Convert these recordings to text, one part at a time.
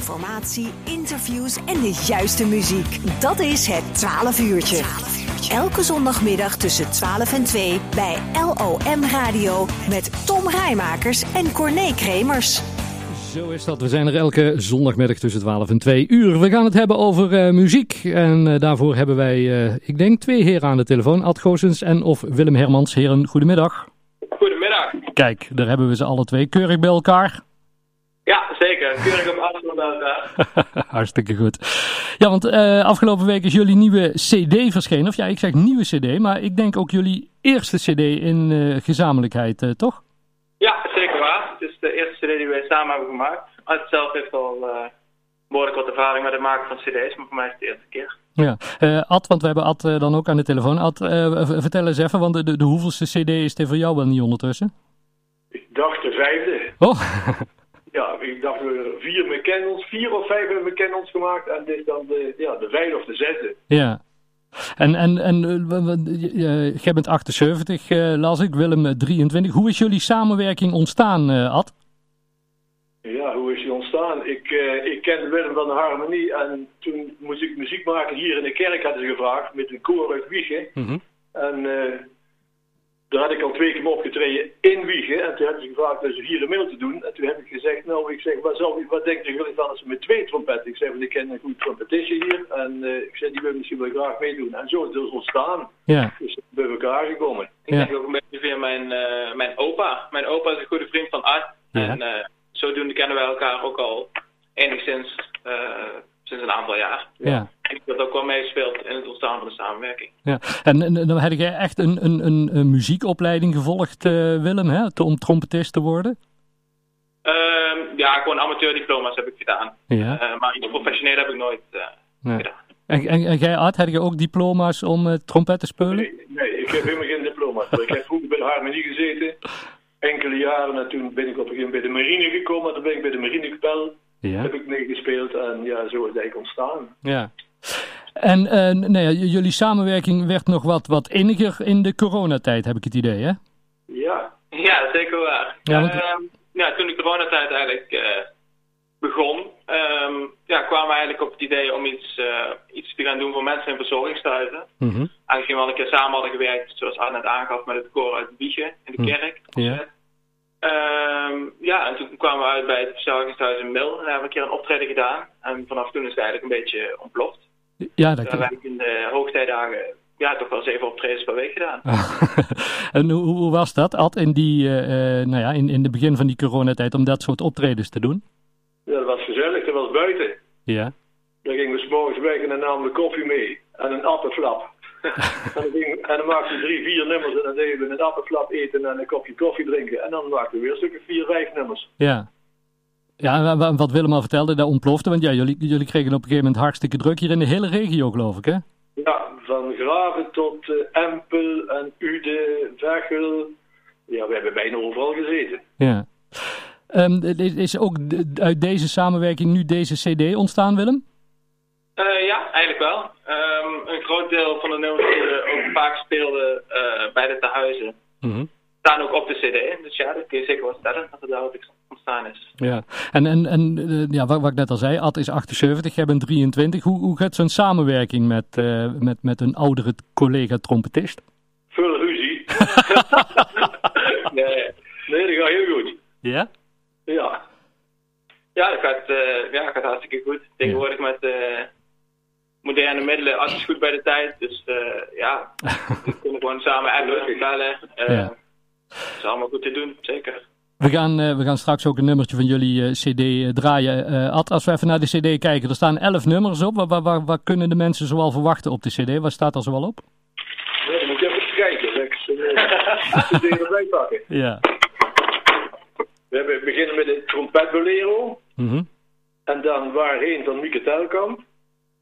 informatie, interviews en de juiste muziek. Dat is het 12 uurtje. Elke zondagmiddag tussen 12 en 2 bij LOM Radio met Tom Rijmakers en Corné Kremers. Zo is dat. We zijn er elke zondagmiddag tussen 12 en 2 uur. We gaan het hebben over uh, muziek. En uh, daarvoor hebben wij, uh, ik denk, twee heren aan de telefoon. Ad Goossens en of Willem Hermans. Heren, goedemiddag. Goedemiddag. Kijk, daar hebben we ze alle twee keurig bij elkaar. Ja, zeker. Keurig op elkaar. Hartstikke goed. Ja, want uh, afgelopen week is jullie nieuwe cd verschenen. Of ja, ik zeg nieuwe cd, maar ik denk ook jullie eerste cd in uh, gezamenlijkheid, uh, toch? Ja, zeker waar. Het is de eerste cd die wij samen hebben gemaakt. Art zelf heeft al behoorlijk wat ervaring met het maken van cd's, maar voor mij is het de eerste keer. Ja, Ad, want we hebben Ad dan ook aan de telefoon. Ad, vertel eens even, want de, de, de hoeveelste cd is het voor jou wel niet ondertussen? Ik dacht de vijfde. Oh, ik dacht we vier McKennels, vier of vijf McKennels gemaakt en dit is dan de, ja, de vijfde of de zesde. Ja. En, en, en uh, jij bent 78, uh, las ik, Willem 23. Hoe is jullie samenwerking ontstaan, uh, Ad? Ja, hoe is die ontstaan? Ik, ik kende Willem van de Harmonie en toen moest ik muziek maken hier in de kerk, hadden ze gevraagd, met een koor uit Wiegen. Mm -hmm. En daar had ik al twee keer opgetreden in Wiegen. En toen hebben ze gevraagd dus vier middel te doen. En toen heb ik gezegd, nou, ik zeg, wat, zal, wat denken jullie van als we met twee trompetten? Ik zeg, want ik ken een goed trompetistje hier. En uh, ik zeg, die wil misschien wel graag meedoen. En zo is het dus ontstaan. Ja. Dus bij elkaar gekomen. Ik Ja. denk ook een beetje via mijn, uh, mijn opa. Mijn opa is een goede vriend van Art. Ja. En uh, zodoende kennen wij elkaar ook al enigszins sinds een aantal jaar. Ja. En ik heb ook wel meespeeld in het ontstaan van de samenwerking. Ja, en, en dan heb jij echt een, een, een, een muziekopleiding gevolgd, uh, Willem, hè? om trompetist te worden? Uh, ja, gewoon amateurdiploma's heb ik gedaan. Ja. Uh, maar iets professioneel heb ik nooit nee. gedaan. En, en, en jij, Art, heb je ook diploma's om trompet te spelen? Nee, nee, ik heb helemaal geen diploma's. ik heb vroeger bij de Harmonie gezeten, enkele jaren. En toen ben ik op een gegeven moment bij de marine gekomen. Toen ben ik bij de marinekapel. Ja. Heb ik meegespeeld en ja, zo is het eigenlijk ontstaan. Ja. En uh, nou ja, jullie samenwerking werd nog wat, wat inniger in de coronatijd, heb ik het idee, hè? Ja. Ja, zeker waar. Ja, want... uh, ja toen de coronatijd eigenlijk uh, begon, um, ja, kwamen we eigenlijk op het idee om iets, uh, iets te gaan doen voor mensen in verzorgingstehuizen. Mm -hmm. Aangezien we al een keer samen hadden gewerkt, zoals Arne aangaf, met het koor uit Wiegen in de kerk. Mm. Ja. Um, ja, en toen kwamen we uit bij het verzorgingshuis in Mil. En daar hebben we een keer een optreden gedaan. En vanaf toen is het eigenlijk een beetje ontploft. Ja, dat kan. We hebben in de hoogtijdagen ja, toch wel zeven optredens per week gedaan. en hoe, hoe, was dat, Ad, in, die, uh, nou ja, in, in het begin van die coronatijd om dat soort optredens te doen? Ja, dat was gezellig. Dat was buiten. Ja. Dan gingen we s'morgens weg en dan namen we koffie mee. En een appenflap. en, dan ging, en dan maakten we drie, vier nummers en dan deden we een appenflap eten en een kopje koffie drinken. En dan maakten we weer een stukje vier, vijf nummers. Ja. Ja, wat Willem al vertelde, dat ontplofte. Want ja, jullie, jullie kregen op een gegeven moment hartstikke druk hier in de hele regio, geloof ik, hè? Ja, van Graven tot uh, Empel en Ude, Vechel. Ja, we hebben bijna overal gezeten. Ja. Um, is ook uit deze samenwerking nu deze cd ontstaan, Willem? Uh, ja, eigenlijk wel. Um, een groot deel van de nummers die we ook vaak speelden uh, bij de tehuizen mm -hmm. Staan ook op de cd. Dus ja, dat kun je zeker wel stellen dat het daar ook ontstaan is. Ja, en, en, en uh, ja, wat, wat ik net al zei, Ad is 78, jij bent 23. Hoe, hoe gaat zo'n samenwerking met, uh, met, met een oudere collega-trompetist? Veel ruzie. nee, nee, dat gaat heel goed. Ja? Ja. Ja, dat gaat, uh, ja, dat gaat hartstikke goed. Tegenwoordig ja. met moderne middelen, alles is goed bij de tijd. Dus ja, we kunnen gewoon samen appen, bellen. ja. Dat is allemaal goed te doen, zeker. We gaan, uh, we gaan straks ook een nummertje van jullie uh, cd uh, draaien. Ad, als we even naar de cd kijken, er staan elf nummers op. Waar, waar, waar, waar, kunnen de mensen zoal verwachten op de cd? Waar staat er zoal op? Nee, dan moet je even kijken. Ik de cd erbij pakken. Ja. We hebben, beginnen met de trompetbolero. Mm -hmm. En dan Waarheen van Mieke Telkamp.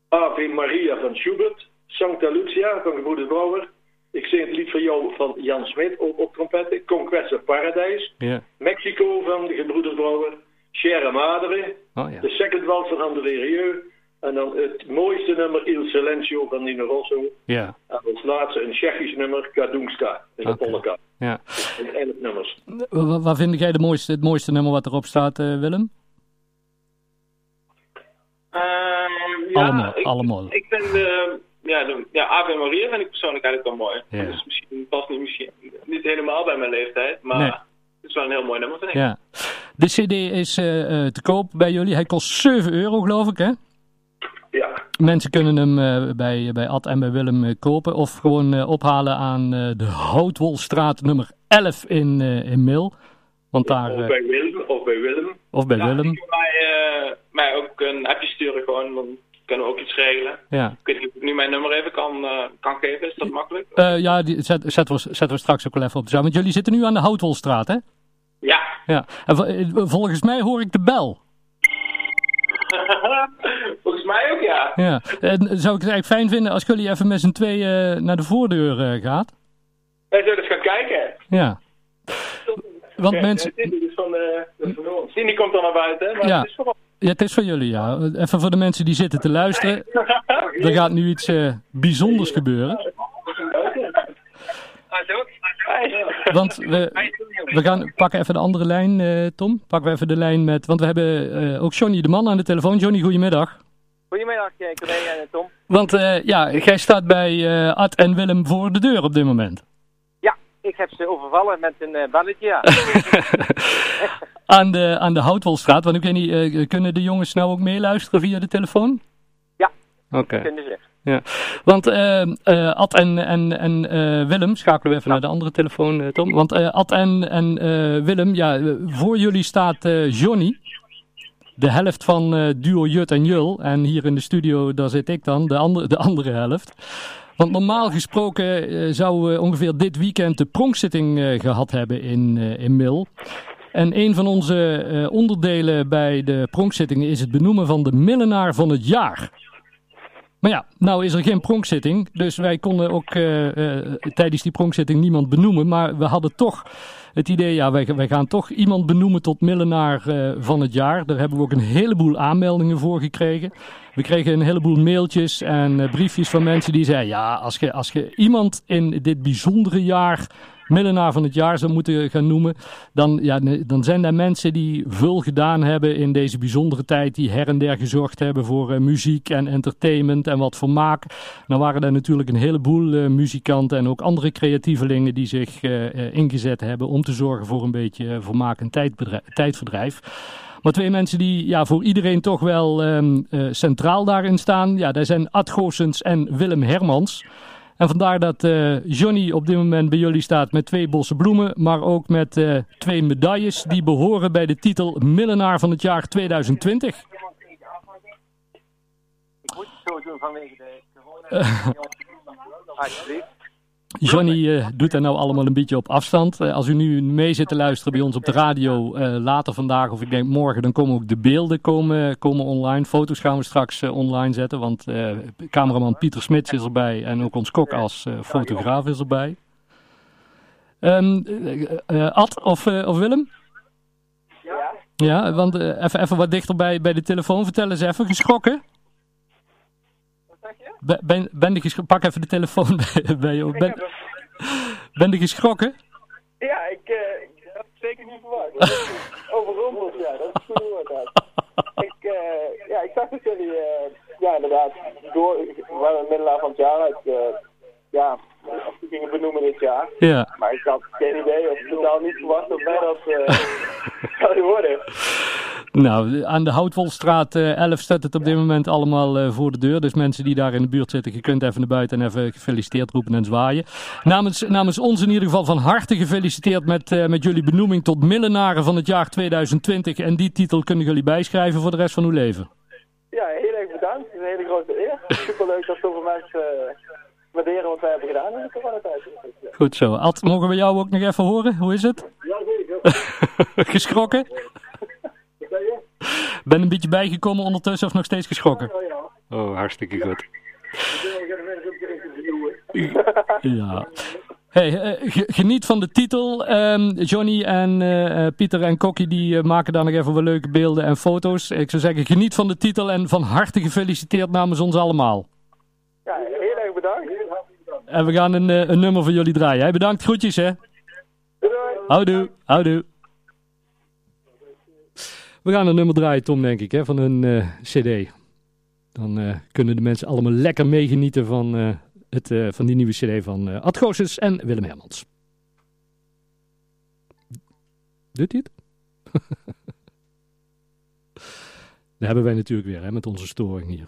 Ave Maria van Schubert. Sancta Lucia van Gebroeders Brouwer. Ik zing het lied van jou van Jan Smit op, op trompetten. Conquest of Paradise. Yeah. Mexico van de Gebroeders Brouwer. Sierra Madre. Oh, ja. De Second Waltz van André Rieu. En dan het mooiste nummer Il Silencio van Nino Rosso. Ja. En als laatste een Tsjechisch nummer, Kadunska, in de Oké. polka. ja. In elf nummers. Wa- Waar vind jij de mooiste, het mooiste nummer wat erop staat, eh, Willem? Ja, allemaal, ik, allemaal. Ik vind eh, ja, de, ja, Ave Maria vind ik persoonlijk eigenlijk wel mooi. Ja. Dus misschien past niet, misschien, niet helemaal bij mijn leeftijd, maar Nee. het is wel een heel mooi nummer, vind ik. Ja. De cd is eh, eh, te koop bij jullie. Hij kost 7 euro geloof ik hè? Ja. Mensen kunnen hem eh, bij, bij Ad en bij Willem kopen of gewoon ophalen aan de Houtwolstraat nummer 11 in, in Mil. Want daar, Of bij Willem, of bij Willem. of bij ja, Willem. mij, mij ook een appje sturen gewoon, dan kunnen we ook iets regelen. Ja, Ik weet niet of ik nu mijn nummer even kan, eh, kan geven, is dat makkelijk? Eh, ja die zet, zetten, we, zetten we straks ook wel even op de zaal. Want jullie zitten nu aan de Houtwolstraat hè? Ja. Ja. En eh, volgens mij hoor ik de bel. Volgens mij ook ja. Ja. En zou ik het eigenlijk fijn vinden als jullie even met z'n tweeën naar de voordeur gaat? Wij zullen eens gaan kijken. Ja. Want mensen... Cindy van, ons. Cindy komt dan naar buiten, maar Ja. het is. Ja, het is voor jullie, ja. Even voor de mensen die zitten te luisteren. Er gaat nu iets eh, bijzonders gebeuren. Want we, we gaan pakken even de andere lijn, eh, Tom. Pakken we even de lijn met... Want we hebben eh, ook Johnny de Man aan de telefoon. Johnny, goedemiddag. Goedemiddag, collega en Tom. Want ja, jij staat bij Ad en Willem voor de deur op dit moment. Ja, ik heb ze overvallen met een balletje. Ja. aan, de, aan de Houtwolstraat. Want ik weet niet, eh, kunnen de jongens nou ook meeluisteren via de telefoon? Ja. Oké. Kunnen ze. Ja, want eh eh, Ad en, en, en Willem, schakelen we even naar de andere telefoon, Tom. Want Ad en, en Willem, ja, voor jullie staat eh, Johnny, de helft van eh, duo Jut en Jul. En hier in de studio, daar zit ik dan, de, andere de andere helft. Want normaal gesproken zouden we ongeveer dit weekend de pronkzitting eh, gehad hebben in, eh, in Mil. En een van onze eh, onderdelen bij de pronkzitting is het benoemen van de millenaar van het jaar. Maar ja, nou is er geen pronkzitting, dus wij konden ook eh, eh, tijdens die pronkzitting niemand benoemen. Maar we hadden toch het idee, ja, wij, gaan toch iemand benoemen tot millenaar van het jaar. Daar hebben we ook een heleboel aanmeldingen voor gekregen. We kregen een heleboel mailtjes en briefjes van mensen die zeiden, ja, als je, als je iemand in dit bijzondere jaar millenaar van het jaar zou moeten gaan noemen, dan, ja, dan zijn er mensen die veel gedaan hebben in deze bijzondere tijd, die her en der gezorgd hebben voor eh, muziek en entertainment en wat vermaak. Nou waren er natuurlijk een heleboel eh, muzikanten en ook andere creatievelingen die zich eh, ingezet hebben om te zorgen voor een beetje vermaak en tijdverdrijf. Maar twee mensen die ja, voor iedereen toch wel ehm, eh, centraal daarin staan, ja, dat zijn Ad Goossens en Willem Hermans. En vandaar dat eh, Johnny op dit moment bij jullie staat met twee bossen bloemen, maar ook met eh, twee medailles die behoren bij de titel Millenaar van het jaar 2020. Ik moet het zo doen vanwege de corona. Johnny eh, doet dat nou allemaal een beetje op afstand. Eh, als u nu mee zit te luisteren bij ons op de radio eh, later vandaag of ik denk morgen, dan komen ook de beelden komen, komen online. Foto's gaan we straks online zetten, want cameraman Pieter Smits is erbij en ook ons kok als fotograaf is erbij. Ehm, eh, eh, Ad of, of Willem? Ja? Ja, want even, even wat dichter bij, bij de telefoon. Vertel eens even, geschrokken? Ben, ben, ben je geschrokken? Pak even de telefoon bij, bij je. Ben, ben je geschrokken? Ja, ik, eh, ik had het zeker niet verwacht. Overrompeld, ja, dat is het goede woord. uit. Ik, eh, ja, ik zag dat jullie, eh, ja, inderdaad, door, we waren het middelaar van het jaar uit, ja, of die gingen benoemen dit jaar. Ja. Maar ik had geen idee of totaal niet verwacht dat wij dat eh worden. Nou, aan de Houtwolstraat eh 11 staat het op dit moment allemaal eh, voor de deur. Dus mensen die daar in de buurt zitten, je kunt even naar buiten en even gefeliciteerd roepen en zwaaien. Namens, namens ons in ieder geval van harte gefeliciteerd met, eh, met jullie benoeming tot millenaren van het jaar 2020. En die titel kunnen jullie bijschrijven voor de rest van uw leven. Ja, heel erg bedankt. Een hele grote eer. Superleuk dat zoveel mensen eh, waarderen wat wij hebben gedaan in de coronatijd. Goed zo. Ad, mogen we jou ook nog even horen? Hoe is het? Geschrokken? Wat zei je? Ben een beetje bijgekomen ondertussen of nog steeds geschrokken? Oh ja. Oh, hartstikke goed. Ja. Hey, eh, ge- geniet van de titel. Ehm, Johnny en eh, eh, Pieter en Kokkie die maken daar nog even wat leuke beelden en foto's. Ik zou zeggen, geniet van de titel en van harte gefeliciteerd namens ons allemaal. Ja, heel erg bedankt. En we gaan een, een nummer voor jullie draaien. Bedankt, groetjes hè. Houdoe, houdoe. We gaan een nummer draaien, Tom, denk ik, hè, van een eh, cd. Dan kunnen de mensen allemaal lekker meegenieten van, het, van die nieuwe cd van uh, en Willem Hermans. Doet hij het? Hebben wij natuurlijk weer hè, met onze storing hier.